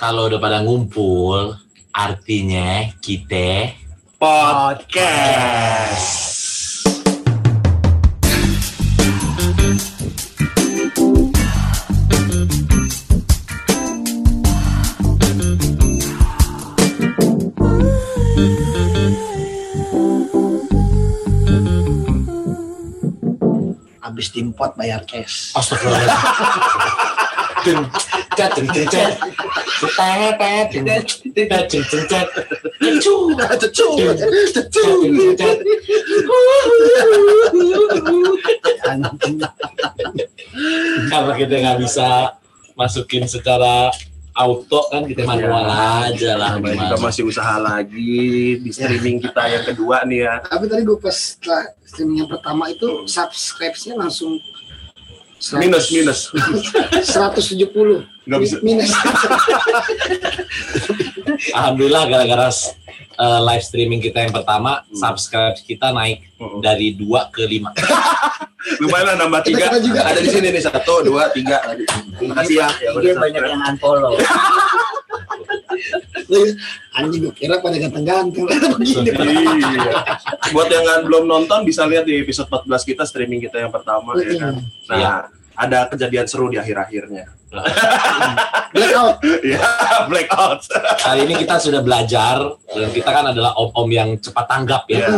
Kalau udah pada ngumpul, artinya kita Podcast. Habis dimpot bayar cash. Astagfirullahaladzim. Cet. Cu. Cucu, cucu. Anjing. Karena kita nggak bisa masukin secara auto kan kita manual aja lah Namanya kita masih usaha lagi di streaming kita yang kedua nih ya. Tapi tadi gue pas setelah streaming yang pertama itu subscribe-nya langsung 100 Minus minus. 170 Nggak bisa. minus Alhamdulillah gara-gara uh, live streaming kita yang pertama, Hmm. subscribe kita naik Mm-mm. dari 2 ke 5. Lumayan lah nambah tiga. Juga. Ada di sini nih satu, dua, tiga. Terima kasih ya. udah Dia banyak yang unfollow. anjing gue kira pada ganteng-ganteng begini Iya. Buat yang belum nonton bisa lihat di episode 14 kita streaming kita yang pertama ya kan. Nah, Iya. Ada kejadian seru di akhir-akhirnya. blackout Ya, blackout. Kali ini kita sudah belajar dan kita kan adalah om-om yang cepat tanggap ya. Iya.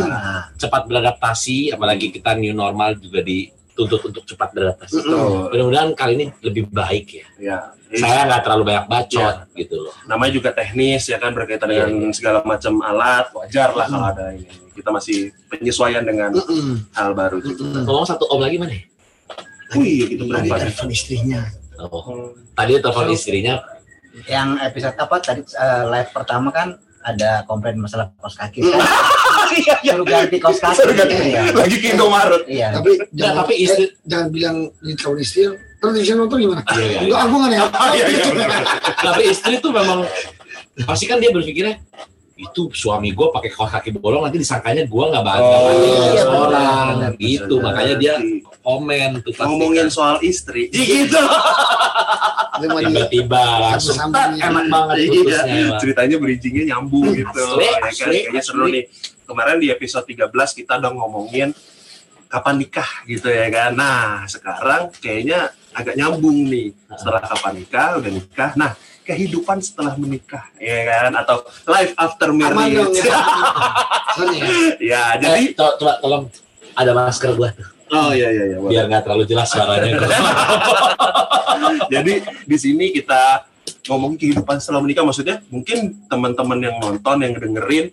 Cepat beradaptasi, apalagi kita new normal juga dituntut untuk cepat beradaptasi. Tuh, Mudah-mudahan kali ini lebih baik ya. ya. Saya nggak terlalu banyak bacot gitu loh. namanya juga teknis ya kan berkaitan Iya, dengan segala macam alat wajar lah kalau ada ini kita masih penyesuaian dengan Mm-mm. hal baru juga. Mm-mm. Ngomong satu om lagi mana? ya? Wih, itu tadi berapa? telepon istrinya Oh, tadi telepon istrinya Yang episode apa tadi eh, live pertama kan ada komplain masalah kaos kaki. Kan? Iya, iya. Suruh ganti kaos kaki. Suruh ganti. Iya. Lagi ke Indomaret. Iya. tapi jangan tapi istri- eh, jangan bilang di telepon istri terus di nonton gimana Iya, iya, enggak aku nggak nih Iya, iya. tapi istri tuh memang pasti kan dia berpikirnya itu suami gue pakai kaos kaki bolong nanti disangkanya gue nggak bangga Oh, iya, orang benar, gitu makanya dia komen tuh pasti ngomongin kan. soal istri. Gitu. Tiba-tiba langsung. "Tat, enak banget Iya. putusnya emang. Ceritanya bridgingnya nyambung gitu. Asli, Ya kan? Kayaknya seru nih. Kemarin di episode 13 kita udah ngomongin kapan nikah gitu ya kan. Nah, sekarang kayaknya agak nyambung nih. Setelah kapan nikah, udah nikah. Nah, kehidupan setelah menikah, ya kan? Atau life after aman dong marriage. ya ya ya, Eh, jadi to- coba tolong ada masker gua oh iya iya iya. boleh. biar nggak terlalu jelas suaranya Jadi di sini kita ngomong kehidupan setelah menikah maksudnya mungkin teman-teman yang nonton yang dengerin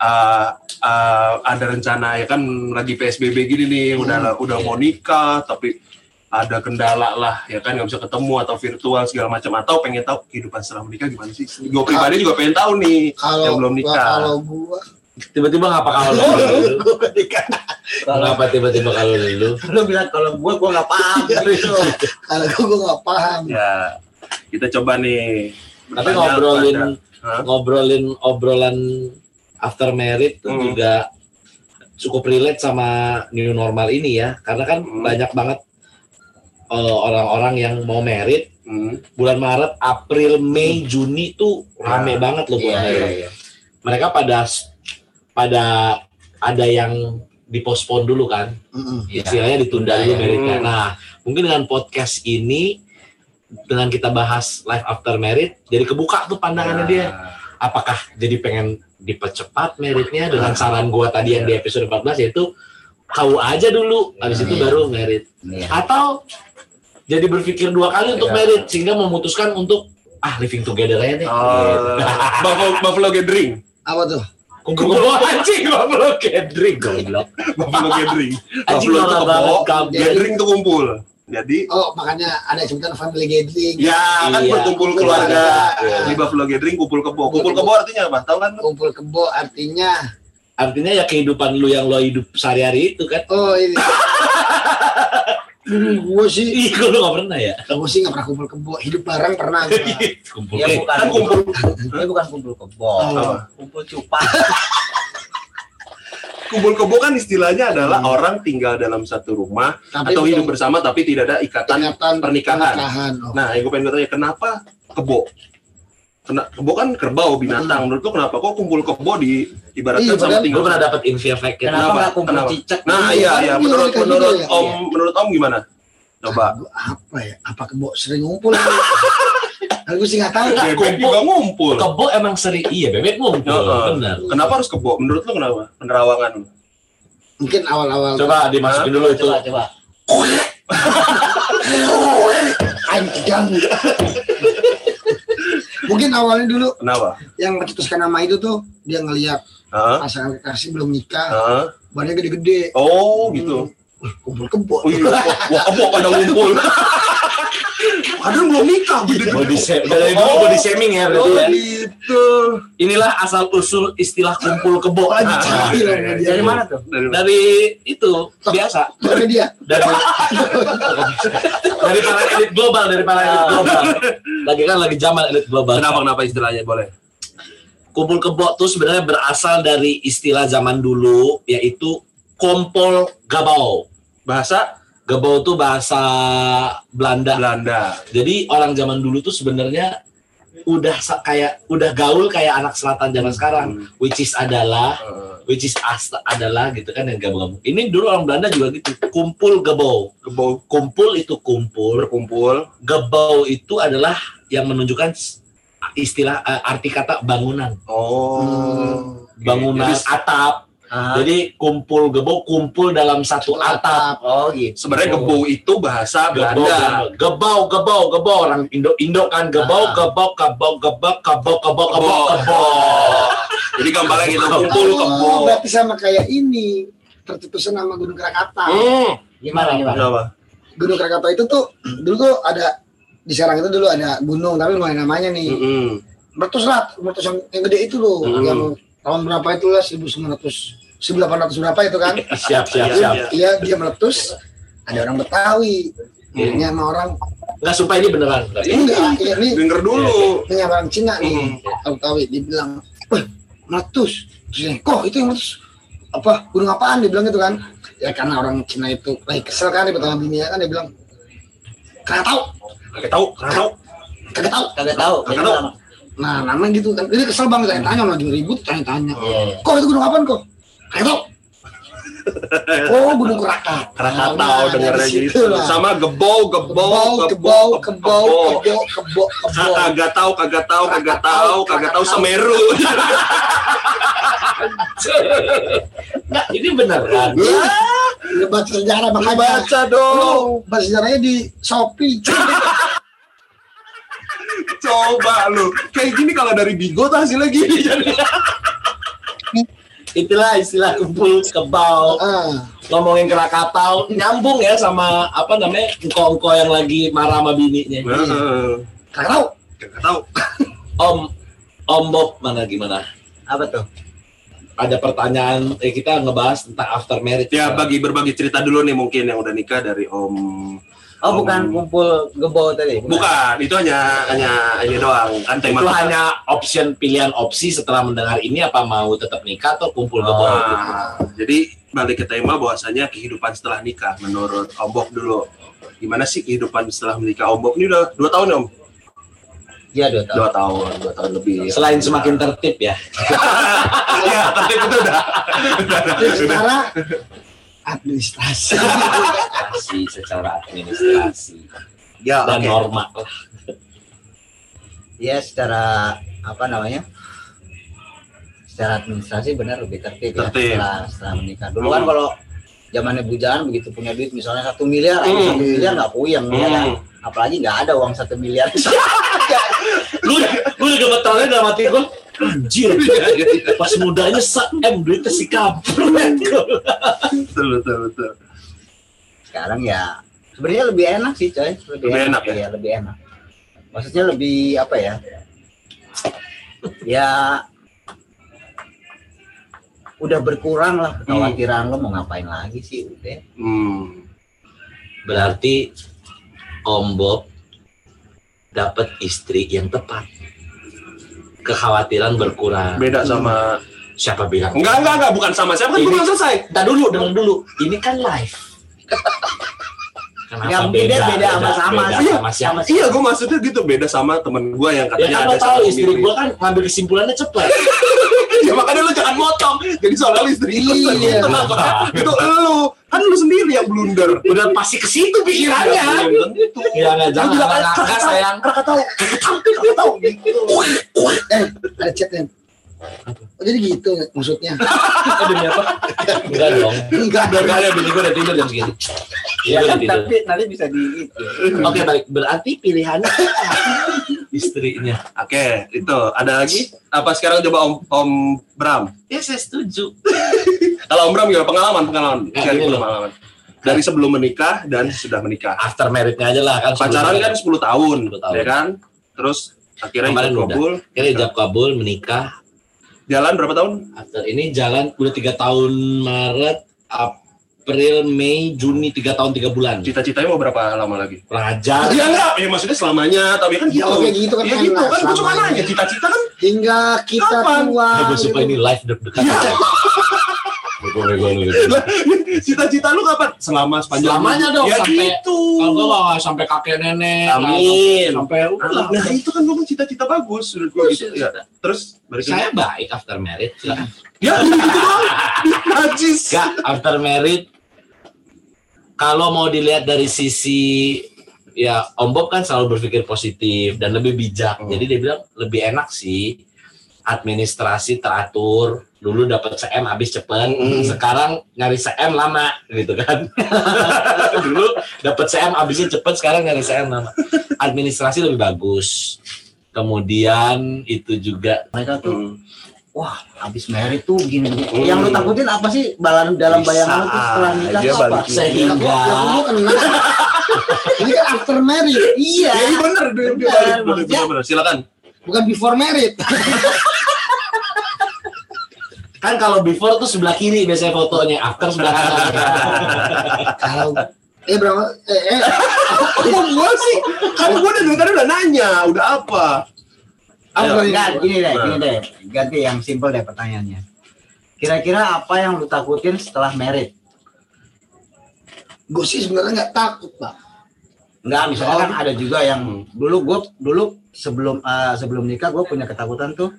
uh, uh, ada rencana ya kan lagi PSBB gini nih udah udah mau nikah tapi ada kendala lah ya kan nggak bisa ketemu atau virtual segala macam atau pengen tahu kehidupan setelah menikah gimana sih? Gue pribadi juga pengen tahu nih kalau yang belum nikah. kalau gua tiba-tiba ngapa kalau lu gua nikah Kalau ngapa tiba-tiba kalau lu lu bilang kalau gua gua nggak paham gitu. kalau gua gua nggak paham Ya kita coba nih. tapi ngobrolin pada- ngobrolin obrolan after married tuh Hmm. juga cukup relate sama new normal ini ya karena kan Hmm. banyak banget uh, orang-orang yang mau married Hmm. bulan Maret, April, Mei, Juni tuh rame Ya. banget loh Iya, mereka. iya, iya. Mereka pada pada ada yang dipospon dulu kan. Iya. istilahnya ditunda dulu Iya. meritnya. Hmm. Nah, mungkin dengan podcast ini dengan kita bahas life after married, jadi kebuka tuh pandangannya Ya. dia. Apakah jadi pengen dipercepat meritnya dengan saran gua tadi yang di episode 14 yaitu kau aja dulu, habis itu Iya. baru merit. Iya. Atau jadi berpikir dua kali untuk Iya. merit sehingga memutuskan untuk ah living together aja deh. Oh, Buffalo, Buffalo Gathering. apa tuh Kumpul kumpul anjing Buffalo gathering goblok. Buffalo Gathering. Buffalo itu kebo. Gathering itu kumpul. Jadi oh makanya ada sebutan family gathering ya kan Iya. berkumpul keluarga Iya. di Buffalo Gathering kumpul kebo. Kumpul kebo artinya apa? Tahu kan? kumpul kebo artinya Artinya ya kehidupan lu yang lo hidup sehari-hari itu kan. oh ini Gua sih Ih, kok lu gak pernah ya? gua sih nggak pernah kumpul kebo hidup bareng pernah. Kumpul. Ya bukan kan kumpul. Ini bukan kumpul kebo. Apa? Kumpul cupang. Kumpul kebo kan istilahnya adalah orang tinggal dalam satu rumah Tapi atau hidup bersama tapi tidak ada ikatan. ikatan pernikahan. pernikahan. Oh. Nah, yang gue pengen bertanya kenapa kebo? Kena, kebo kan kerbau binatang. Menurut lu kenapa kok kumpul kebo di ibaratkan Iya, sama Gue tinggal? pernah dapat info efek ya. Kenapa Kenapa? nggak kumpul Kenapa? cicak? Nah, Iya, iya menurut menurut gitu ya. Om Iya. menurut Om gimana? Coba. Apa ya? Apa kebo sering ngumpul? Aku sih nggak tahu. Bebek kumpul. juga ngumpul. Kebo emang sering iya bebek ngumpul, Heeh. benar. Kenapa harus kebo? Menurut lu kenapa? Penerawangan. lu? Mungkin awal-awal. Coba dimasukin dulu itu. Coba, coba. Anjang. Mungkin awalnya dulu Kenapa? yang mencetuskan nama itu tuh dia ngelihat Hah? pasangan kekasih belum nikah, Hah? badannya gede-gede. Oh, gitu. Wih, kumpul kebo. Oh iya, wah, wah kebo pada Padahal belum nikah, Body shaming. Dari dulu body shaming ya berarti Oh ya. gitu. Inilah asal usul istilah kumpul kebo. Lagi Nah, dia. Dari mana tuh? Dari dari itu biasa Dari dia. dari dari para elit global dari para elit global lagi kan lagi zaman elit global Kenapa kenapa istilahnya boleh? kumpul kebo tuh sebenarnya berasal dari istilah zaman dulu yaitu kompol gabau Bahasa gabau tuh bahasa Belanda Belanda. jadi orang zaman dulu tuh sebenarnya udah kayak udah gaul kayak anak selatan zaman sekarang Hmm. which is adalah Eh, which is asta adalah gitu kan yang gabung-gabung ini dulu orang Belanda juga gitu kumpul gebau Kebo kumpul itu kumpul berkumpul. gebau itu adalah yang menunjukkan istilah eh, arti kata bangunan Oh. Hmm. bangunan Jadi, atap Ah, jadi kumpul gebau kumpul dalam satu atap oh gitu. sebenarnya kebo itu bahasa gebau Belanda. gebau gebau gebau orang Indo Indo kan gebau Ah. gebau gebau gebau gebau gebau gebau gebau Jadi gambarnya gitu kumpul kebo. Oh, berarti sama kayak ini. Tercetusnya nama Gunung Krakatau. Hmm. Gimana gimana? Kenapa? Gunung Krakatau itu tuh dulu tuh ada di Serang itu dulu ada gunung tapi lumayan namanya nih. Mm-mm. Meletus lah, meletus yang, yang gede itu loh, Hmm. yang tahun berapa itu lah 1900 1800 berapa itu kan? siap siap Iya, siap iya. Iya dia meletus, ada orang Betawi, Hmm. ini sama orang nggak sumpah ini beneran enggak, ya, ini Denger dulu. ini sama orang Cina nih, Hmm. Betawi, dia bilang, wah meletus, terus kok itu yang meletus apa gunung apaan dia bilang gitu kan ya karena orang Cina itu lagi kesel kan dia pertama dunia kan dia bilang kagak tahu Kagak tahu, kagak tahu. kagak tahu Kagak tahu. Kagak tahu. Nah namanya gitu kan dia kesel banget tanya tanya lagi ribut tanya tanya Iya, iya. kok itu gunung apaan kok kagak tahu oh gunung Krakatau Krakatau Nah, dengernya dari gitu. lah. Sama gebau, gebau, kebau kebo kebo kebo Kagak tahu, kagak tahu, kagak tahu, kagak tahu Semeru. Nggak, ini beneran baca sejarah makanya Baca Lu dong. baca sejarahnya di Shopee Coba lu. Kayak gini kalau dari Bigo tuh hasilnya gini jadi. itulah istilah kumpul kebau ah ngomongin Krakatau nyambung ya sama apa namanya engko-engko yang lagi marah sama bininya tahu Kagak tahu. Om Om Bob mana gimana Apa tuh? ada pertanyaan eh, kita ngebahas tentang after marriage Ya bagi berbagi cerita dulu nih mungkin yang udah nikah dari Om. Oh, bukan kumpul gebo tadi. Bukan, itu hanya hanya ini doang kan tema itu hanya option pilihan opsi setelah mendengar ini apa mau tetap nikah atau kumpul kebau Nah, jadi balik ke tema bahwasanya kehidupan setelah nikah menurut Om Bob dulu. Gimana sih kehidupan setelah menikah Om Bob? Ini udah dua tahun ya Om? Iya, dua tahun. Dua tahun, dua tahun lebih. selain semakin tertib ya ya, tapi itu udah. Secara administrasi administrasi secara administrasi Ya, dan oke. norma lah Ya, secara apa namanya? Secara administrasi benar lebih tertib, ya Tertib. setelah, setelah menikah. Dulu Hmm. kan kalau zamannya bujangan begitu punya duit misalnya satu miliar, Hmm. satu miliar nggak puyeng ya kan? Hmm. Apalagi nggak ada uang satu miliar. lu lu udah gemetarnya dalam hati gue anjir pas mudanya se m duitnya si kampret betul, betul, betul. Sekarang ya sebenarnya lebih enak sih, coy. Lebih, Lebih enak ya? Iya, lebih enak. Maksudnya lebih apa ya? Ya udah berkurang lah kekhawatiran lo mau ngapain lagi sih udah Hmm. berarti Om Bob dapat istri yang tepat kekhawatiran berkurang Beda sama siapa bilang Enggak, enggak, enggak, bukan sama siapa kan Ini- belum selesai. Ntar dulu, dengar dulu. Ini kan live. Kenapa Ya, mungkin dia beda sama-sama beda sih. sama siapa? Iya, gue maksudnya gitu beda sama temen gue yang Ya katanya kan ada tahu satu istri gue kan ngambil kesimpulannya cepet. Ya makanya lu jangan motong. Jadi soalnya istri lu Iya. gitu. itu lu kan lu sendiri yang blunder. Udah pasti ke situ pikirannya. Tentu. Ya nggak jangan nggak sayang. Kakak tahu, kakak tahu gitu. Eh, ada chatnya. Oh, jadi gitu maksudnya. Demi apa? Enggak dong. Enggak. Udah kali bini gue udah tidur jam segini. Iya tidur. tapi nanti bisa di itu. Oke baik, berarti pilihannya istrinya. Oke, itu ada lagi? Apa sekarang coba Om Om Bram? Ya saya setuju. Kalau Om Bram gimana pengalaman pengalaman? Ya, gini loh. pengalaman. Dari sebelum menikah dan sudah menikah. After meritnya aja lah kan. Pacaran kan 10 tahun, 10 tahun. ya kan? Terus akhirnya udah. kabul. Ijab kabul menikah. Jalan berapa tahun? After ini jalan udah tiga tahun Maret, April, Mei, Juni tiga tahun tiga bulan. Cita-citanya mau berapa lama lagi? Pelajar. Ya enggak, ya maksudnya selamanya, tapi kan Ya, gitu. oke, gitu kan Ya kan gitu kan, gue cuma nanya, cita-cita kan Hingga kita Kapan? tua. Ya, gue suka ini live deg-degan. Gitu. Cita-cita lu kapan? Selama sepanjang Selamanya dong, Ya sampai- gitu. Kalau nggak sampai kakek nenek. Amin. Sampai udah. Nah, itu kan ngomong cita-cita bagus menurut gue gitu. Ya. Terus balik. Saya baik after married. silakan. Ya, gitu doang. Najis. Gak, after married kalau mau dilihat dari sisi ya Om Bob kan selalu berpikir positif dan lebih bijak. Hmm. Jadi dia bilang lebih enak sih administrasi teratur. Dulu dapat CM habis cepet, Hmm. sekarang nyari CM lama gitu kan. Dulu dapat CM habisnya cepet, sekarang nyari CM lama. Administrasi lebih bagus. Kemudian itu juga Mereka tuh Hmm. wah habis merit tuh gini. Hmm. Yang lu takutin apa sih balan dalam Bisa bayangan lu tuh setelah nikah apa? sehingga Ya, kenal. Ini kan after married, Iya. Ya, iya bener, dia, dia Bener, balik, balik, maksudnya- bener, bener. Silakan. bukan before married. kan kalau before tuh sebelah kiri biasanya fotonya, after sebelah kanan. Kalau eh berapa? Eh, eh Kok gua sih? Kan gua dari tadi udah nanya, udah apa? Ayo, ini? Enggak, gini deh, Nah. gini deh. Ganti yang simple deh pertanyaannya. Kira-kira apa yang lu takutin setelah merit? Gue sih sebenarnya nggak takut, Pak. Enggak, misalnya kan ada juga yang dulu gue dulu sebelum eh, sebelum nikah gue punya ketakutan tuh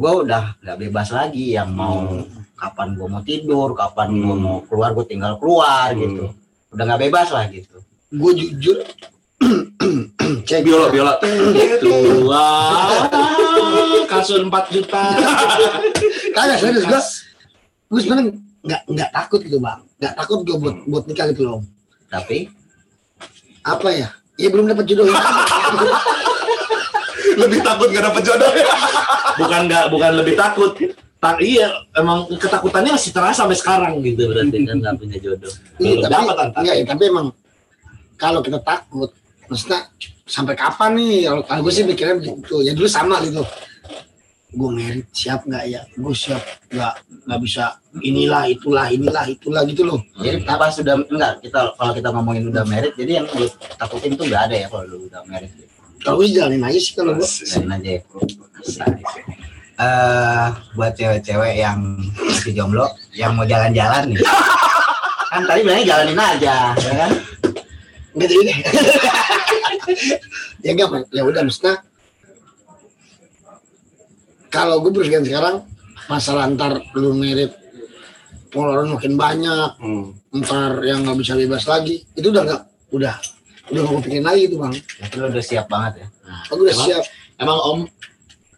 gue udah nggak bebas lagi yang mau kapan gue mau tidur, kapan gue Hmm. mau keluar gue tinggal keluar Hmm. gitu. Udah nggak bebas lah gitu. Gue jujur cek Biola, biola. Gitu. Wah, kasur 4 juta. kagak serius gue gue sebenarnya nggak nggak takut gitu bang nggak takut gue buat buat nikah gitu loh Tapi apa ya ya belum dapat jodoh Lebih takut gak dapet jodoh. Bukan nggak, bukan lebih takut. Tak, iya, emang ketakutannya masih terasa sampai sekarang gitu berarti kan nggak punya jodoh. Iya, tapi dapat antar. enggak, ya, tapi emang kalau kita takut maksudnya sampai kapan nih kalau, kalau gue sih mikirnya begitu ya dulu sama gitu gue merit siap nggak ya gue siap nggak nggak bisa inilah itulah inilah itulah gitu loh jadi pas sudah enggak kita kalau kita ngomongin udah merit jadi yang lu takutin tuh nggak ada ya kalau lu udah merit. Kalau jalanin aja sih kalau gue Dan aja ya. Eh, buat cewek-cewek yang masih jomblo yang mau jalan-jalan nih. kan tadi bilangnya jalanin aja, ya kan? nggak jadi deh ya enggak ya udah maksudnya kalau gue berpikiran sekarang masalah antar lu merit pengeluaran makin banyak Hmm. ntar yang nggak bisa bebas lagi itu udah nggak udah udah gak kepikirin lagi tuh bang Berarti lu udah siap banget ya. aku udah Emang? siap Emang Om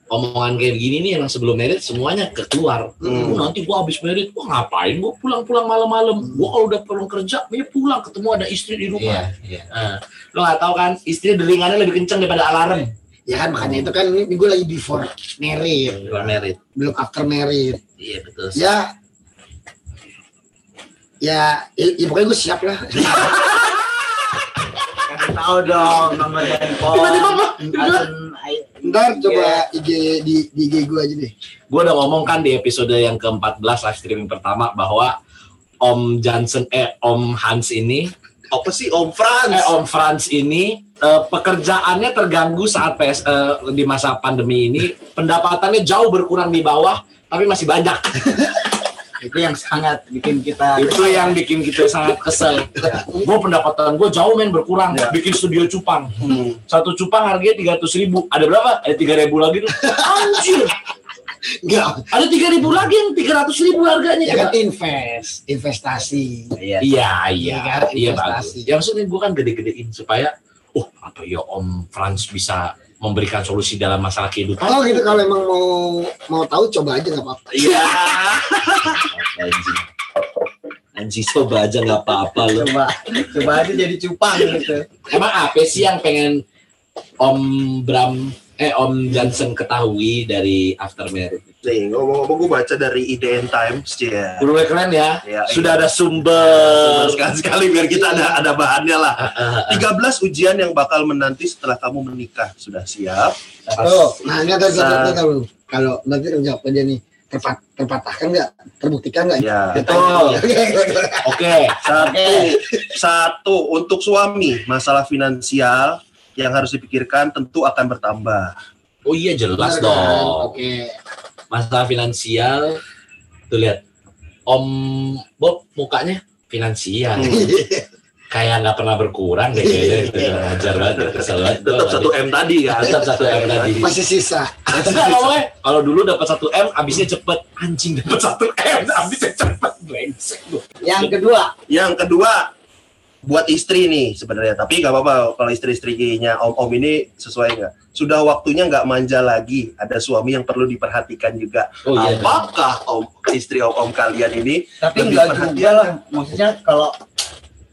omongan kayak gini nih emang sebelum merit semuanya keluar. Hmm. Nanti gua habis merit, gua ngapain? Gua pulang-pulang malam-malam. Gua kalau udah pulang kerja, ya pulang ketemu ada istri di rumah. Iya, iya. Nah, lo nggak tahu kan, istri deringannya lebih kenceng daripada alarm. ya kan makanya itu kan ini gue lagi before married Belum merit. belum after married Iya betul. ya ya ya, ya pokoknya gue siap lah tahu dong nomor handphone. I- ntar coba IG di, di IG gue aja deh. Gue udah ngomong kan di episode yang ke-14 live streaming pertama bahwa Om Johnson eh Om Hans ini Apa sih Om Franz? eh Om Franz ini eh, pekerjaannya terganggu saat PS eh, di masa pandemi ini. Pendapatannya jauh berkurang di bawah tapi masih banyak itu yang sangat bikin kita itu yang bikin kita sangat kesel. Gue pendapatan gue jauh men berkurang. Ya. bikin studio cupang. Hmm. satu cupang harganya tiga ribu. Ada berapa? Ada tiga ribu lagi tuh. Anjir. Enggak, ada tiga ribu lagi yang tiga ratus ribu harganya. Ya kan invest, investasi. Iya. iya iya. Iya kan, iya investasi. bagus yang maksudnya gue kan gede-gedein supaya oh apa ya Om Franz bisa memberikan solusi dalam masalah kehidupan. Kalau gitu kalau emang mau mau tahu coba aja nggak apa-apa. iya. Anjing? Anjing coba aja nggak apa-apa lo coba coba aja jadi cupang gitu. Emang apa sih yang pengen Om Bram eh Om Johnson ketahui dari After Marriage? Nih, ngomong-ngomong gue baca dari IDN Times, ya. Udah mulai keren ya. Ya, Sudah ada sumber. sekali-sekali biar kita ada ada bahannya lah. 13 ujian yang bakal menanti setelah kamu menikah. Sudah siap? satu Nah, Sa- nggak tahu. Kalau nanti jawab aja nih terpat terpatahkan nggak, terbuktikan nggak? Ya. Betul. Oke. Satu, satu untuk suami masalah finansial yang harus dipikirkan tentu akan bertambah. Oh iya jelas Benar kan? dong. Oke. Masalah finansial. Tuh lihat. Om Bob mukanya finansial. Kayak nggak pernah berkurang deh kayaknya. Itu Ngajar banget. ya, Kesel banget. Tetap satu M tadi ya. Tetap satu M tadi. Masih sisa. Kalau dulu dapat satu M, habisnya cepet. Anjing dapat satu M, habisnya cepet. Brengsek yang kedua Yang kedua buat istri nih sebenarnya tapi nggak apa-apa kalau istri-istrinya om-om ini sesuai nggak sudah waktunya nggak manja lagi ada suami yang perlu diperhatikan juga Oh iya. apakah om istri om-om kalian ini tapi Lebih enggak perhatian. juga lah maksudnya kalau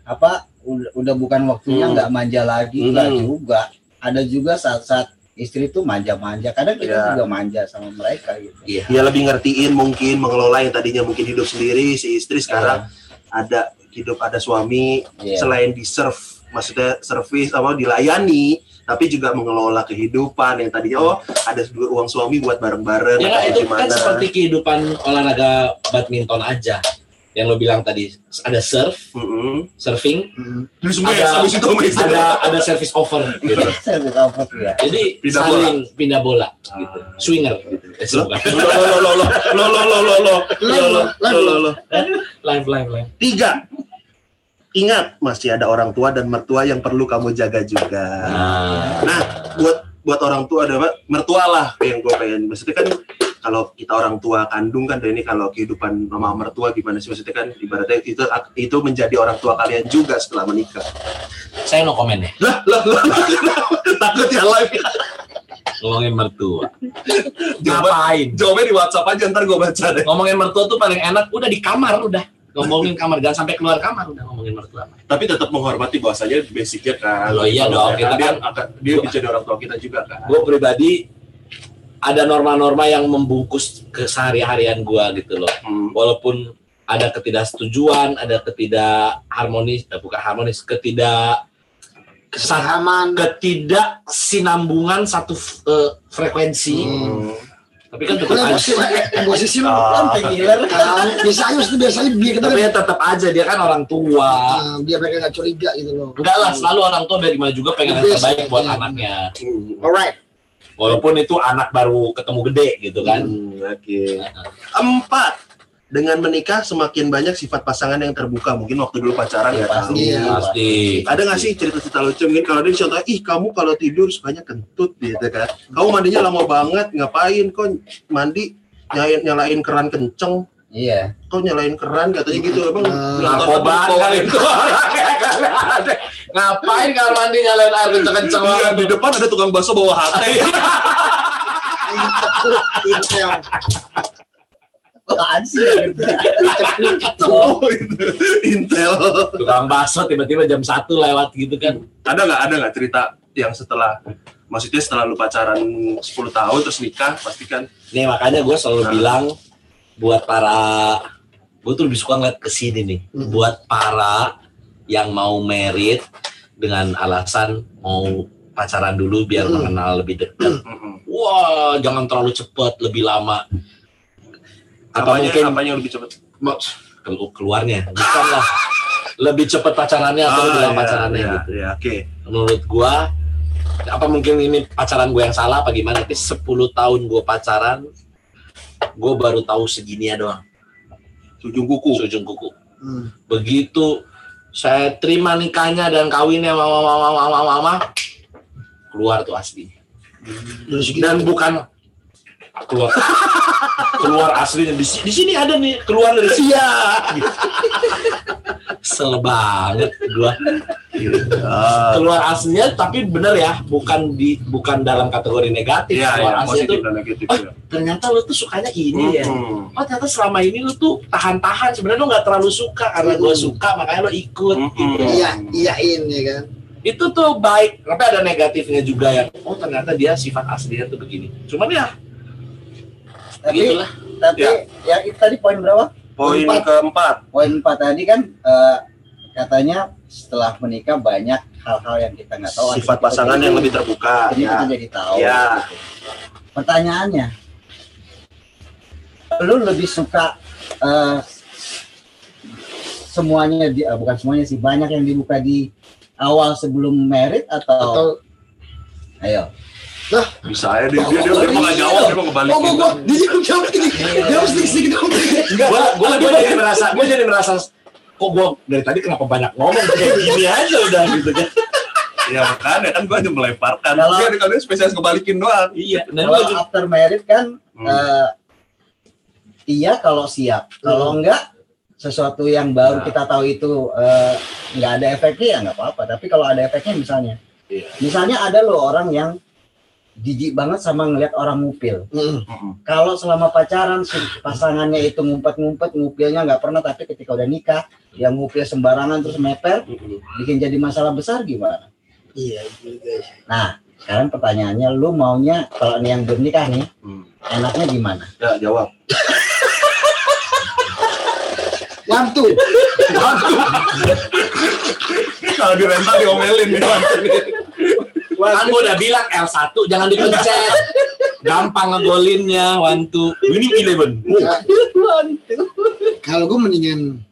apa udah, udah bukan waktunya Hmm. nggak manja lagi Hmm. enggak juga ada juga saat-saat istri tuh manja-manja kadang kita Iya. juga manja sama mereka gitu Iya. dia lebih ngertiin mungkin mengelola yang tadinya mungkin hidup sendiri si istri sekarang ada hidup ada suami Iya. selain di serve maksudnya servis apa dilayani tapi juga mengelola kehidupan yang tadinya oh ada dua uang suami buat bareng-bareng Ya itu kan gimana. seperti kehidupan olahraga badminton aja. Yang lo bilang tadi ada serve, Mm-mm. serving, Hmm. Lu semua Ada- ya, itu ada ada service over gitu. Service over ya Jadi Pindah saling pindah bola gitu. Swinger gitu. Eh, Loh, bukan. lo lo lo lo lo lo lo lo lo lo lo lo lo lo Live live live. tiga ingat masih ada orang tua dan mertua yang perlu kamu jaga juga Nah, nah buat buat orang tua ada mertua lah yang gue pengen maksudnya kan kalau kita orang tua kandung kan dan ini kalau kehidupan mama mertua gimana sih maksudnya kan ibaratnya itu itu menjadi orang tua kalian juga setelah menikah saya no komen ya. lah lah lah, lah. takut ya live Ngomongin mertua. Jawaban- Ngapain? jawabnya di WhatsApp aja ntar gue baca deh Ngomongin mertua tuh paling enak udah di kamar udah. Ngomongin kamar jangan sampai keluar kamar udah ngomongin mertua. tapi tetap menghormati bahwasanya basicnya kan Loh, iya dong, kita dia, kan- akan, dia bisa jadi orang tua kita juga kan gue pribadi ada norma-norma yang membungkus kesehari-harian gue gitu loh. Hmm. Walaupun ada ketidaksetujuan, ada ketidak harmonis, eh, bukan harmonis, ketidak kesah, Kesamaan. ketidaksinambungan satu eh, frekuensi. Hmm. Tapi kan tetap aja, emosi, emosi lu Ah. kan pengiler kan. Biasanya itu biasanya dia kita tapi ya tetap aja dia kan orang tua. Ah, dia mereka nggak curiga gitu loh. Enggak lah, selalu orang tua dari mana juga pengen yang terbaik buat iya. anaknya. Hmm. Alright. Walaupun itu anak baru ketemu gede gitu kan. Hmm, Oke. Empat. Dengan menikah semakin banyak sifat pasangan yang terbuka. Mungkin waktu dulu pacaran Iya, nggak tahu. pasti. Iya. Pasti. Ada nggak sih cerita-cerita lucu mungkin kalau dia contoh, ih kamu kalau tidur sukanya kentut gitu kan. Kamu mandinya lama banget, ngapain kok mandi nyalain, nyalain keran kenceng, iya kok nyalain keran katanya gitu emang Hmm. tahu Narkoba apa- kali itu Ngapain kalau mandi nyalain air kenceng-kenceng Iya, di depan ada tukang bakso bawa hati. Intel. apaan sih Oh. Intel. Tukang bakso tiba-tiba jam 1 lewat gitu kan. Ada nggak ada nggak cerita yang setelah maksudnya setelah lu pacaran 10 tahun terus nikah pasti kan Nih makanya gue selalu Nah. bilang buat para gue tuh lebih suka ngeliat ke sini nih. Hmm. Buat para yang mau merit dengan alasan mau pacaran dulu biar Hmm. mengenal lebih dekat. mm-mm. Wah, jangan terlalu cepat, lebih lama. Apa apanya, mungkin apanya lebih cepat kelu- keluarnya? Bukan lah. Lebih cepat pacarannya atau lebih lama pacarannya iya, gitu. iya, oke menurut gua apa mungkin ini pacaran gue yang salah apa gimana tapi 10 tahun gue pacaran gue baru tahu segini ya doang Sujung kuku. Sujung kuku. Hmm. Begitu saya terima nikahnya dan kawinnya mama mama mama mama keluar tuh asli. Segi Dan bukan keluar keluar aslinya di, di sini ada nih keluar dari sini. Iya. Sel banget gua. Ah, Keluar aslinya tapi bener ya, bukan di bukan dalam kategori negatif. Iya, keluar iya, aslinya positif tuh dan negatif. Oh, ya. ternyata lu tuh sukanya ini ya. Mhm. Oh ternyata selama ini lu tuh tahan-tahan sebenarnya lu nggak terlalu suka karena Hmm. suka makanya lu ikut Mhm. gitu. iya iyain ya kan Itu tuh baik, tapi ada negatifnya juga ya. Oh ternyata dia sifat aslinya tuh begini. Cuman ya Tapi tapi Ya. ya itu tadi poin berapa? Poin Empat. keempat. Poin 4 tadi kan eh, katanya setelah menikah banyak hal-hal yang kita nggak tahu. Sifat pasangan yang lebih terbuka. Ini Ya. kita jadi tahu. Ya. gitu. Pertanyaannya, lu lebih suka eh, semuanya di, eh, bukan semuanya sih banyak yang dibuka di awal sebelum merit atau, atau ayo Bisa ya dia dia dia, mau nggak jawab dia mau ngebalikin. oh gua gua dia jawab jawab gini dia harus sedikit sedikit dong Gue gue gue jadi merasa gue jadi merasa kok gue dari tadi kenapa banyak ngomong kayak gini aja udah gitu kan. Ya makanya kan gua hanya melemparkan. Kalau- Dia kalian spesialis ngebalikin doang. Iya. Dan kalau gua juga- after merit kan Hmm. eh, iya kalau siap kalau enggak sesuatu yang baru Nah. kita tahu itu eh, nggak ada efeknya ya nggak apa-apa tapi kalau ada efeknya misalnya Iya. misalnya ada loh orang yang jijik banget sama ngelihat orang ngupil Hmm. Mhm. kalau selama pacaran si pasangannya itu ngumpet-ngumpet ngupilnya nggak pernah tapi ketika udah nikah yang ngupil sembarangan terus meper Mhm. bikin jadi masalah besar gimana iya juga nah sekarang pertanyaannya lu maunya kalau ini yang belum nikah nih Hmm. enaknya gimana Ya jawab. Wantu. Kalau di rental diomelin nih. Kan gue udah bilang L1 jangan dipencet. Gampang ngegolinnya, one two. Winning eleven. Kalau gue mendingan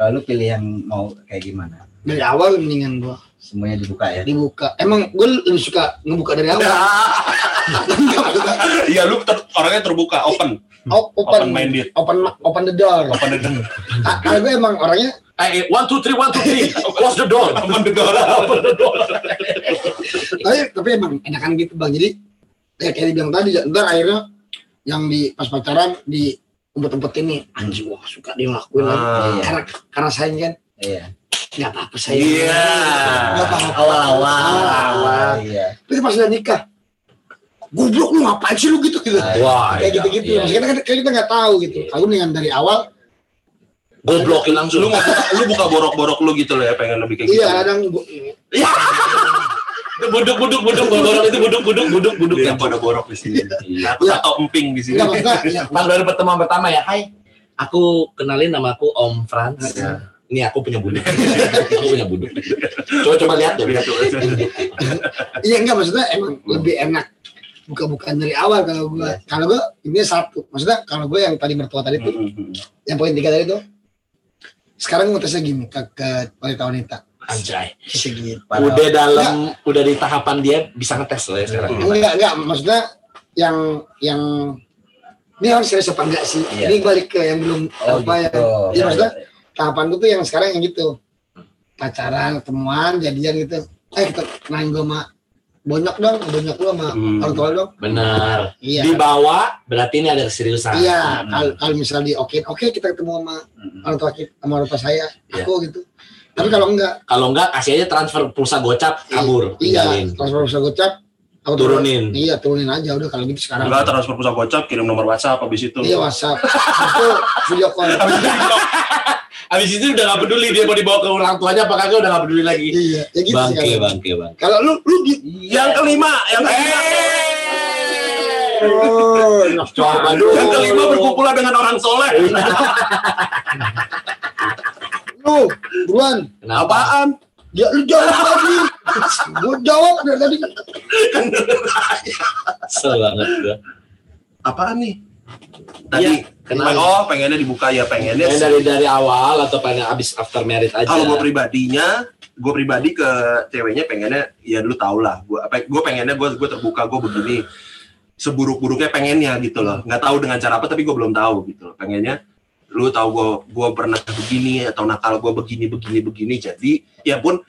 kalau lu pilih yang mau kayak gimana? Dari awal mendingan gue semuanya dibuka ya? Dibuka. Emang gue lebih suka ngebuka dari awal? Iya lu ter- orangnya terbuka, open, O- open. Open minded, open open the door. Open the Ah, kalau gue emang orangnya Eh, one two three, one two three. Close the door. open the door. Open the door. tapi, tapi emang enakan gitu bang jadi ya kayak dibilang tadi ntar akhirnya yang di pas pacaran di umpet-umpetin nih anjing wah suka dia ngelakuin lagi Ah. karena karena sayang kan iya nggak apa-apa sayang Iya. nggak apa-apa awal-awal Awal-awal. iya tapi pas udah nikah goblok lu ngapain sih lu gitu gitu Wah, kayak gitu-gitu iya. Maksudnya kita kan kita nggak tahu gitu kalau dengan dari awal Gue blokin langsung. Lu mau buka, lu buka borok-borok lu gitu loh ya, pengen lebih kayak gitu. iya kadang gua- buduk buduk buduk buduk itu buduk buduk buduk buduk Dia pada borok di sini. Iya. Atau, atau emping di sini. ya, Pas baru pertemuan pertama ya, Hai, aku kenalin nama aku Om Franz. Ya. Ini aku punya buduk. aku punya buduk. Coba coba lihat tuh. iya enggak maksudnya emang lebih enak buka-bukaan dari awal kalau gua kalau gua ini satu maksudnya kalau gua yang tadi mertua tadi tuh Mhm. yang poin tiga tadi tuh sekarang mau tesnya gini ke, ke wanita wanita. Anjay. segitu Udah dalam udah di tahapan dia bisa ngetes loh ya sekarang. enggak enggak maksudnya yang yang ini harus serius apa enggak sih? Iya. ini balik ke yang belum oh apa ya? gitu. Iya, maksudnya tahapan gue tuh yang sekarang yang gitu. Pacaran ketemuan jadian gitu. Eh kita kenalin gue sama bonyok dong bonyok lu sama Hmm. orang tua lu dong Benar. iya Dibawa berarti ini ada keseriusan. iya Hmm. kalau kalau misal di oke oke kita ketemu sama Mm-mm. orang tua kita sama orang tua saya Iya. aku gitu tapi kalau enggak Kalau enggak kasih aja transfer pulsa gocap kabur iya tinggalin. transfer usah gocap aku Turunin. iya turunin aja udah kalau gitu sekarang Enggak transfer pulsa gocap, kirim nomor WhatsApp habis itu. iya whatsapp itu video call Habis itu udah gak peduli dia mau dibawa ke orang tuanya apa kagak udah gak peduli lagi. iya ya gitu Bangke, sekarang. bangke, bangke. kalau lu lu di Yang kelima, yang kelima. oh, Coba dulu. Yang kelima berkumpulan dengan orang soleh. lu buruan Kenapa? Apaan? Ya lu jawab tadi. Gua jawab dari tadi. Kesel banget gua. Apaan nih? Tadi Iya, kenapa? oh pengennya dibuka ya pengennya. Pengen dari dari awal atau pengen abis after married aja. Kalau gue pribadinya, gue pribadi ke ceweknya pengennya ya lu tau lah. Gue apa? Gue pengennya gue gue terbuka gue begini. Seburuk-buruknya pengennya gitu loh. Nggak tahu dengan cara apa tapi gue belum tahu gitu loh. Pengennya lu tahu gua gua pernah begini atau nakal gua begini begini begini jadi ya pun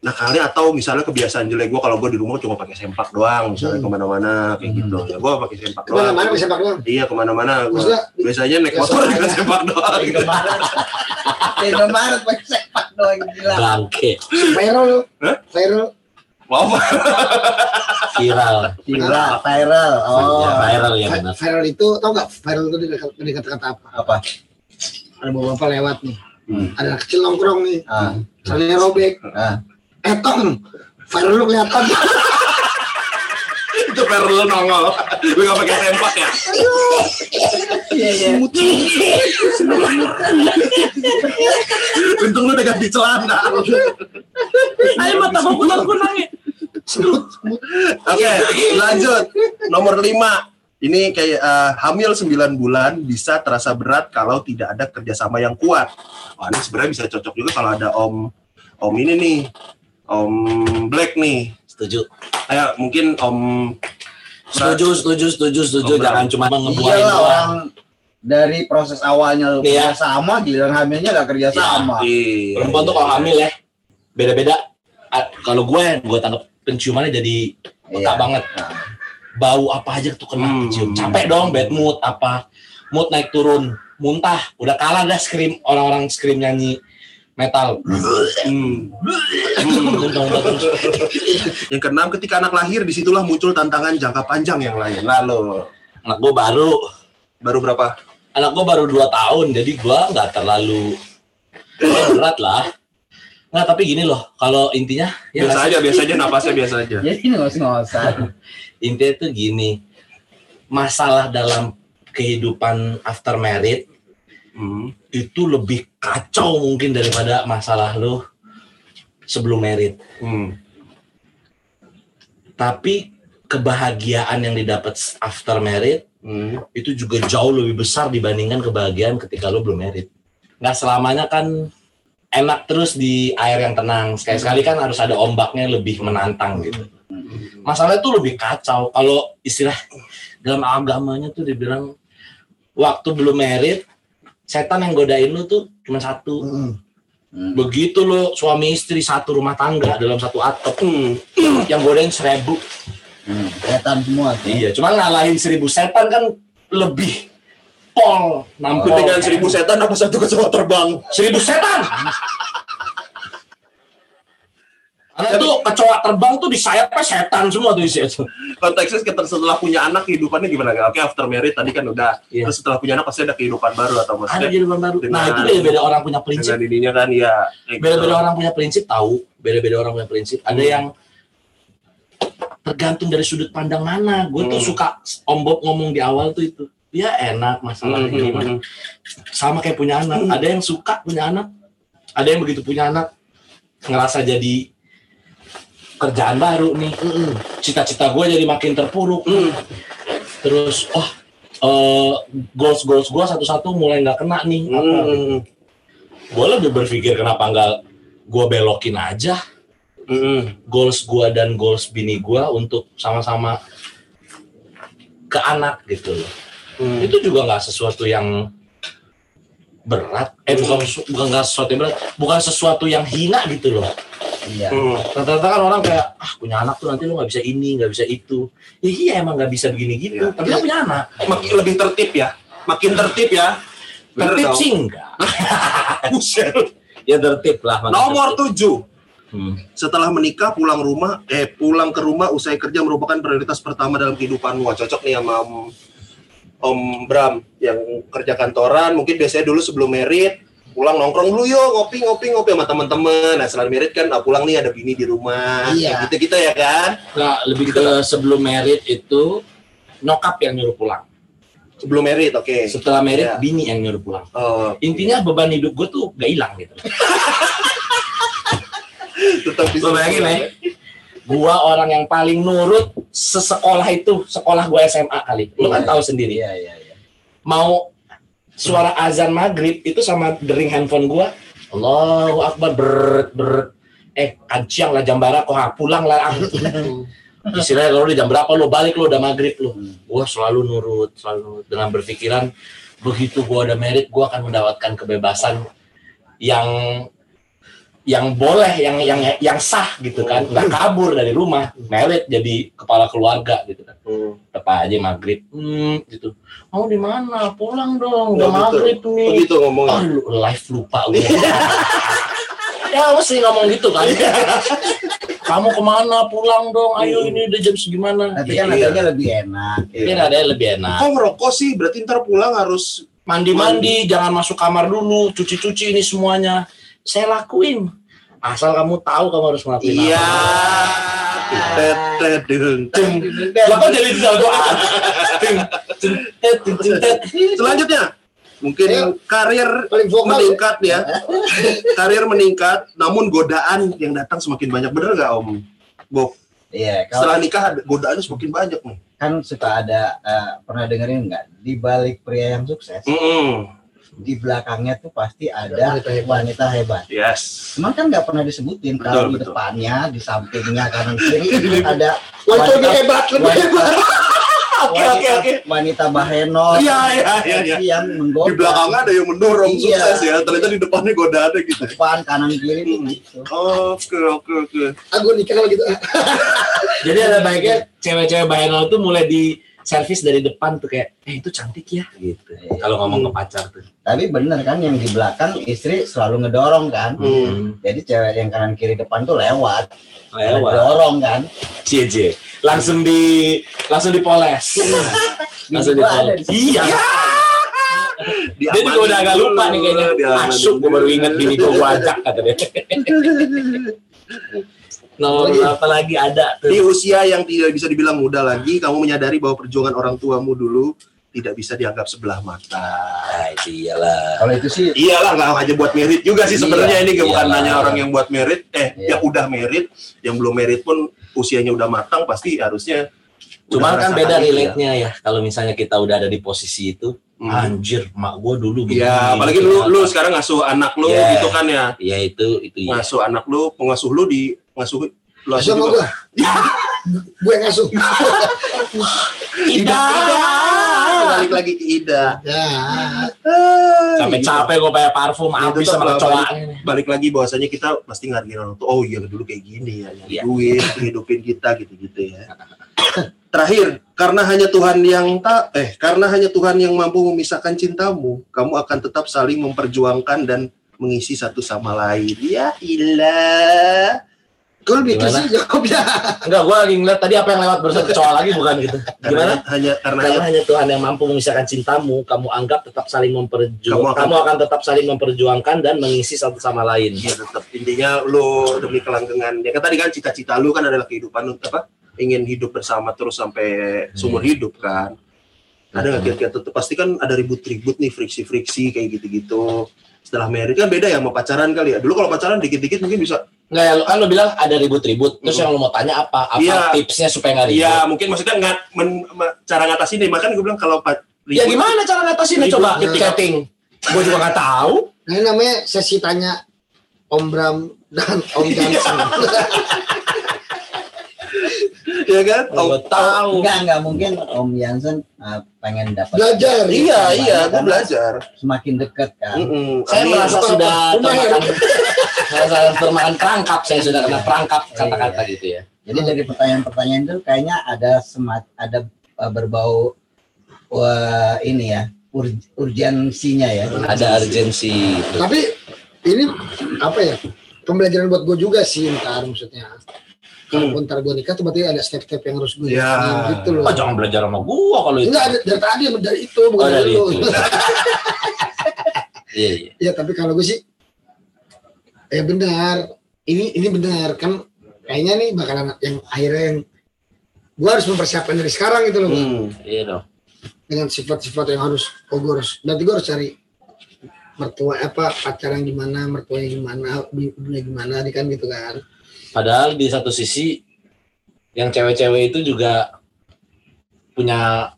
nakalnya atau misalnya kebiasaan jelek gua kalau gua di rumah cuma pakai sempak doang misalnya Hmm. ke mana-mana kayak gitu ya gua pakai sempak Ke mana doang mana bisa pakai doang. iya ke mana-mana Maksudnya biasanya naik Ya, motor dengan sempak doang. Di Indomaret pakai sepak doang gila. bangke viral lu. Hah? Viral. wow viral Viral, viral. Oh. ya viral ya benar Viral itu tau nggak viral itu dari kata-kata apa? Apa? Ada bapak lewat nih. Hmm. Ada anak kecil nongkrong nih. Ah, Soalnya robek. ah. Eh tong. Viral lu kelihatan. itu perlu lu nongol lu gak pakai sempak ya Iya, iya. untung lu udah ganti celana ayo mata gua kunang kunang Oke, lanjut. Nomor lima. Ini kayak eh, hamil 9 bulan bisa terasa berat kalau tidak ada kerjasama yang kuat. Wah, ini sebenarnya bisa cocok juga kalau ada om om ini nih, om Black nih. setuju Kayak mungkin om setuju setuju setuju setuju Oh, jangan cuma ngebuahin Iyalah doang orang dari proses awalnya lu Iya. kerja sama, giliran hamilnya gak kerja sama. Iya. perempuan tuh kalau hamil ya beda-beda A- kalau gue gue tangkap penciumannya jadi peka Iya. banget Nah. bau apa aja tuh kena Hmm. cium capek dong bad mood apa mood naik turun muntah udah kalah dah scream orang-orang scream nyanyi metal Hmm. Yang keenam, ketika anak lahir, di situlah muncul tantangan jangka panjang yang lain. Lalu, anak gue baru baru berapa? anak gue baru 2 tahun jadi gue nggak terlalu berat lah nggak tapi gini loh kalau intinya ya biasa aja, biasa aja, napasnya biasa aja. Jadi ngos-ngosan. intinya tuh gini masalah dalam kehidupan after married Hmm. itu lebih kacau mungkin daripada masalah lo sebelum married Hmm. tapi kebahagiaan yang didapat after married Hmm. itu juga jauh lebih besar dibandingkan kebahagiaan ketika lo belum married nggak selamanya kan enak terus di air yang tenang sekali-sekali kan harus ada ombaknya lebih menantang gitu masalah itu lebih kacau kalau istilah dalam agamanya tuh dibilang waktu belum married setan yang godain lu tuh cuma satu Hmm. Hmm. begitu lo suami istri satu rumah tangga dalam satu atap Hmm. yang godain seribu Hmm. Setan semua tuh. iya cuma ngalahin seribu setan kan lebih pol nampol Dengan seribu setan apa satu kecoa terbang? seribu setan karena tuh kecoa terbang tuh di sayapnya setan semua tuh isi itu konteksnya kita setelah punya anak kehidupannya gimana? Oke after married tadi kan udah. Iya. terus setelah punya anak pasti ada kehidupan baru atau ada maksudnya kehidupan baru. Nah Dengan- itu beda-beda orang punya prinsip. dengan ininya kan ya beda-beda orang punya prinsip tahu. Beda-beda orang punya prinsip. Ada Hmm. yang tergantung dari sudut pandang mana. Gue tuh Hmm. suka om Bob ngomong di awal tuh itu dia enak masalahnya Hmm, hmm, gimana? hmm. sama kayak punya anak. Ada yang suka punya anak ada yang begitu punya anak ngerasa jadi kerjaan baru nih cita-cita gue jadi makin terpuruk Hmm. terus wah eh, goals goals gue satu-satu mulai nggak kena nih Hmm. gue lebih berpikir kenapa nggak gue belokin aja Hmm. goals gua dan goals bini gua untuk sama-sama ke anak gitu loh. Hmm. Itu juga nggak sesuatu yang berat. Eh bukan bukan nggak sesuatu yang berat, bukan sesuatu yang hina gitu loh. Iya. Hmm. Rata-rata kan orang kayak ah punya anak tuh nanti lu nggak bisa ini, nggak bisa itu. Ya iya emang nggak bisa begini gitu. Iya. Tapi kan punya anak. makin lebih tertib ya makin tertib ya Bener Tertib sih enggak. Ya tertib lah. nomor tertib. tujuh Hmm. setelah menikah pulang rumah eh pulang ke rumah usai kerja merupakan prioritas pertama dalam kehidupanmu Wah, cocok nih sama om, Bram yang kerja kantoran mungkin biasanya dulu sebelum merit pulang nongkrong dulu yuk ngopi ngopi ngopi sama teman-teman nah setelah merit kan ah, pulang nih ada bini di rumah Iya. gitu gitu ya kan Nggak, lebih ke sebelum merit itu nyokap yang nyuruh pulang. sebelum merit oke Setelah merit Iya. bini yang nyuruh pulang. Oh, intinya beban hidup gue tuh gak hilang gitu. tetap bisa bayangin ya, gua orang yang paling nurut sesekolah itu sekolah gua SMA kali. Lo kan tahu sendiri. Iya, iya, iya. Mau suara azan maghrib itu sama dering handphone gua, Allahu Akbar beret beret. Eh kanciang lah jambara kok ah, pulang lah. ah. Istilahnya kalau udah jam berapa lo balik lo udah maghrib lo. Gua selalu nurut, selalu nurut dengan berpikiran begitu gue udah merit gue akan mendapatkan kebebasan yang yang boleh yang yang yang sah gitu kan. Nggak kabur dari rumah merit jadi kepala keluarga gitu kan. Hmm. tepat aja maghrib hmm, gitu. Mau di mana? Pulang dong udah Oh, gitu. maghrib nih. Begitu ngomongnya. oh lu live lupa gue ya mesti ngomong gitu kan? Kamu ke mana? Pulang dong. Ayo ini udah jam segimana? Tapi kan Iya. adanya lebih enak. Mungkin ada yang lebih enak. Kok ngerokok sih? Berarti ntar pulang harus mandi-mandi, jangan masuk kamar dulu, cuci-cuci ini semuanya. Saya lakuin. Asal kamu tahu kamu harus ngelakuin Iya. apa. Kok jadi jagoan? Selanjutnya, mungkin karir ya. meningkat ya. karir meningkat, namun godaan yang datang semakin banyak. Bener nggak Om? Bob, Iya, kalau setelah nikah ada- godaannya semakin banyak nih. kan suka ada eh, pernah dengerin nggak di balik pria yang sukses Mm-mm. Di belakangnya tuh pasti ada Wanita hebat. wanita hebat. Yes. Cuman kan nggak pernah disebutin Betul, kalau di betul. depannya, di sampingnya, kanan kiri ada Wah itu lebih hebat, lebih wanita, hebat. Oke, oke, oke. wanita bahenol Iya, iya, iya, iya. yang menggoda Di belakangnya ada yang mendorong Iya. sukses ya. Ternyata di depannya godaannya gitu. depan kanan kiri Hmm. gitu. Oke, oke, oke. Aku nikah kalau gitu. Jadi ada baiknya cewek-cewek bayangan itu mulai di servis dari depan tuh kayak, eh itu cantik ya gitu. Kalau ngomong ke pacar tuh. Tapi bener kan yang di belakang istri selalu ngedorong kan. Hmm. Jadi cewek yang kanan kiri depan tuh lewat, Lewat. ngedorong kan. Cie cie. Langsung di langsung dipoles. langsung dipoles. di Iya. Dia juga udah agak lupa nih kayaknya. Masuk gue baru inget bini gue gua ajak kata dia. Nomor apa lagi ada Di tuh. usia yang tidak bisa dibilang muda lagi, kamu menyadari bahwa perjuangan orang tuamu dulu tidak bisa dianggap sebelah mata. Ah, itu iyalah. Kalau itu sih Iyalah nggak hanya buat merit juga sih sebenarnya Iya, ini bukan iyalah. hanya orang yang buat merit, eh Iya. yang udah merit, yang belum merit pun usianya udah matang pasti harusnya. Cuman kan beda ya. relate-nya ya. Kalau misalnya kita udah ada di posisi itu. Anjir, mak gue dulu begini. Iya, apalagi lu lu sekarang ngasuh anak lu Iya. gitu kan ya. Ya itu itu ya. Ngasuh anak lu, pengasuh lu di ngasuh lu asuh juga. gue. Ngasuh. Ida. Balik lagi ke Ida. Ya. Sampai Iya. capek gue pakai parfum Ya, habis sama kecoa. balik lagi bahwasanya kita pasti ngargain orang tua. Oh iya dulu kayak gini ya, Iya. duit, hidupin kita gitu-gitu ya. Terakhir, karena hanya Tuhan yang tak eh karena hanya Tuhan yang mampu memisahkan cintamu, kamu akan tetap saling memperjuangkan dan mengisi satu sama lain. Ya ilah. Gue lebih Gimana? sih jawabnya. Enggak, gue lagi ngeliat tadi apa yang lewat barusan kecoa lagi bukan gitu. Karena Gimana? hanya karena Karena hanya Tuhan yang mampu memisahkan cintamu, kamu anggap tetap saling Kamu memperjuangkan. akan- Kamu akan tetap saling memperjuangkan dan mengisi satu sama lain. ya tetap intinya lu demi kelanggengan. Ya kan tadi kan cita-cita lu kan adalah kehidupan apa? Ingin hidup bersama terus sampai seumur hidup kan. Ada nggak kira-kira tetap pasti kan ada ribut-ribut nih friksi-friksi kayak gitu-gitu. Setelah married kan beda ya sama pacaran kali ya. Dulu kalau pacaran dikit-dikit mungkin bisa. Enggak ya, kan lo bilang ada ribut-ribut. Terus Hmm. yang lo mau tanya apa? Apa Iya. tipsnya supaya nggak ribut? Iya mungkin maksudnya nggak men- cara ngatasin nih. Makanya gue bilang kalau pa- Ya ribut- gimana cara ngatasinnya Ribut coba? ketika- Chatting. Gue juga nggak tahu. Nah, ini namanya sesi tanya Om Bram dan Om Johnson. Ya kan? Nggak Oh, tahu. enggak enggak mungkin Om Jansen uh, pengen dapat Belajar. iya iya, gue Karena belajar. Semakin dekat kan. Mm-mm. Saya Amin. merasa sudah Rumah ya? termakan, saya termakan perangkap. Saya sudah kena perangkap kata-kata gitu ya. Jadi dari pertanyaan-pertanyaan itu kayaknya ada semat ada uh, berbau wah, ini ya ur- urgensinya ya. Ada urgensi. Tapi ini apa ya? Pembelajaran buat gue juga sih ntar maksudnya. Kalau ntar gue nikah tuh berarti ada step-step yang harus gue Ya. jalanin gitu loh. Oh jangan belajar sama gua kalau itu. Enggak, ada- dari tadi dari itu bukan Oh, dari itu. Iya iya. Ya tapi kalau gue sih ya benar. Ini ini benar kan kayaknya nih bakalan yang akhirnya yang gue harus mempersiapkan dari sekarang gitu loh. Hmm. Iya dong. dengan sifat-sifat yang harus oh gue harus nanti gue harus cari mertua apa pacar yang gimana mertuanya gimana ibunya gimana kan gitu kan Padahal di satu sisi yang cewek-cewek itu juga punya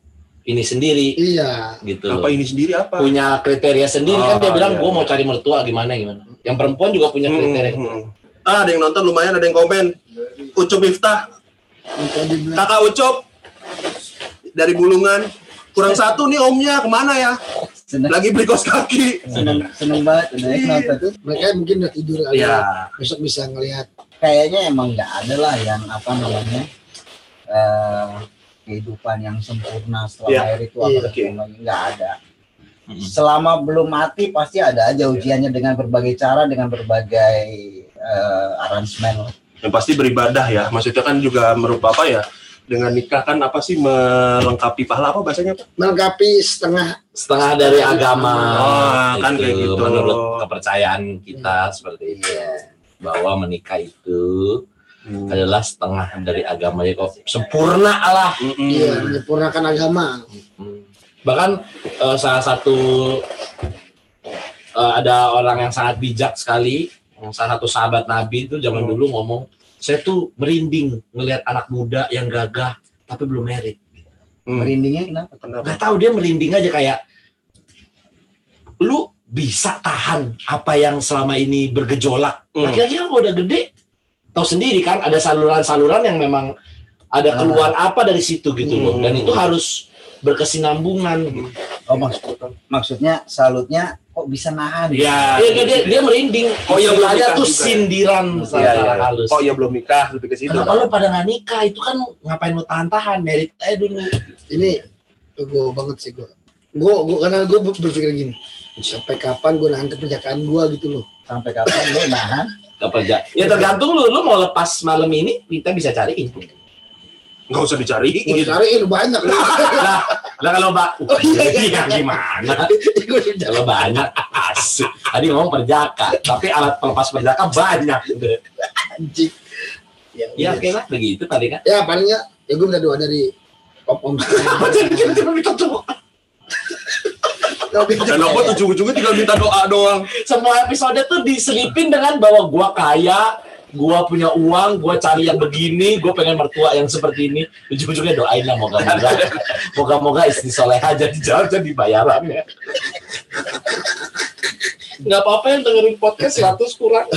ini sendiri iya gitu Apa ini sendiri apa? Punya kriteria sendiri Oh, kan dia bilang iya. gua mau cari mertua gimana gimana. Yang perempuan juga punya Hmm, kriteria. hmm. Ah, ada yang nonton lumayan, ada yang komen. Ucup Miftah, kakak Ucup dari Bulungan. Kurang satu nih omnya, ke mana ya? seneng lagi beli kos kaki. seneng seneng banget ya, nonton tuh mereka mungkin udah tidur Iya. ya. besok bisa ngelihat kayaknya emang nggak ada lah yang apa namanya eh kehidupan yang sempurna setelah Iya. lahir itu apa Iya. dan sebagainya. nggak ada selama belum mati pasti ada aja ujiannya dengan berbagai cara dengan berbagai eh, arrangement Yang pasti beribadah ya. Maksudnya kan juga merupakan apa ya? Dengan nikah kan apa sih melengkapi pahala apa bahasanya Pak? melengkapi setengah setengah dari agama Oh, kan kayak gitu. menurut kepercayaan kita seperti itu bahwa menikah itu Hmm. adalah setengah dari agama ya kok sempurna lah Mm-mm. iya menyempurnakan agama Hmm. bahkan eh, salah satu eh, ada orang yang sangat bijak sekali salah satu sahabat Nabi itu zaman Hmm. dulu ngomong saya tuh merinding ngelihat anak muda yang gagah tapi belum merit Hmm. merindingnya kenapa Kenapa? nggak tahu dia merinding aja kayak lu bisa tahan apa yang selama ini bergejolak Hmm. laki-laki kan kalau udah gede tahu sendiri kan ada saluran-saluran yang memang ada Ah. keluar apa dari situ gitu loh Hmm. dan itu harus berkesinambungan gitu. oh maksud maksudnya salutnya kok bisa nahan Iya. Dia, dia, dia, dia merinding. Oh, iya, belum ada nikah tuh juga ya? sindiran Iya, secara iya. halus. Oh ya belum nikah lebih ke situ. Kenapa pada nggak nikah? Itu kan ngapain lu tahan-tahan? Merit aja dulu. ini gue banget sih gue gue gue karena gue berpikir gini sampai kapan gue nahan keperjakaan gue gitu loh sampai kapan lu nahan Kerja. Ya tergantung lu. Lu mau lepas malam ini, kita bisa cariin. Nggak usah dicariin. gue cariin banyak lah, lah kalau mbak, oh, iya, gimana? gue udah Kalau banyak, asik. Tadi ngomong perjaka, tapi alat pelepas perjaka banyak. anjing ya, Ya oke lah, begitu tadi kan. ya paling nggak ya gue minta doa dari om om Kita minta doa. Dan apa ujung-ujungnya tinggal minta doa doang. semua episode tuh diselipin dengan bahwa gua kaya, gua punya uang, gua cari yang begini, gua pengen mertua yang seperti ini. Ujung-ujungnya doain lah moga-moga. Moga-moga istri soleha jadi jalan jadi bayarannya. Nggak apa-apa yang dengerin podcast 100 kurang.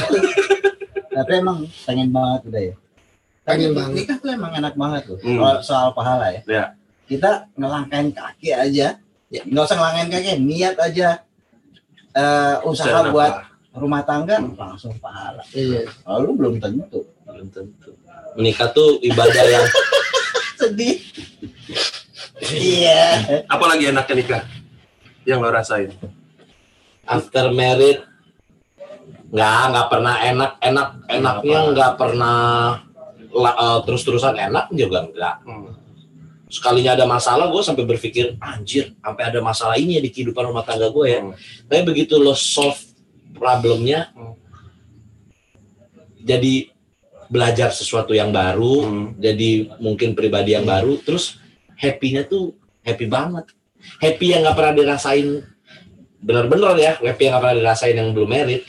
tapi emang pengen banget udah ya Pengen banget. nikah tuh emang enak banget tuh Hmm. Kalau soal pahala ya Ya. kita ngelangkain kaki aja ya nggak usah ngelangkain kaki niat aja. Eh, usaha Jangan buat apa. rumah tangga. Langsung pahala. Iya. Lalu belum tentu. Belum tentu. Menikah tuh ibadah yang sedih. Iya. Apalagi enaknya nikah? Yang lo rasain. after married nggak nggak pernah enak enak enaknya nggak pernah. la- eh, terus-terusan enak juga enggak Hmm. Sekalinya ada masalah gue sampai berpikir anjir sampai ada masalah ini ya di kehidupan rumah tangga gue ya Hmm. tapi begitu lo solve problemnya Hmm. jadi belajar sesuatu yang baru Hmm. jadi mungkin pribadi yang baru terus happy-nya tuh happy banget happy yang nggak pernah dirasain bener-bener ya happy yang nggak pernah dirasain yang belum merit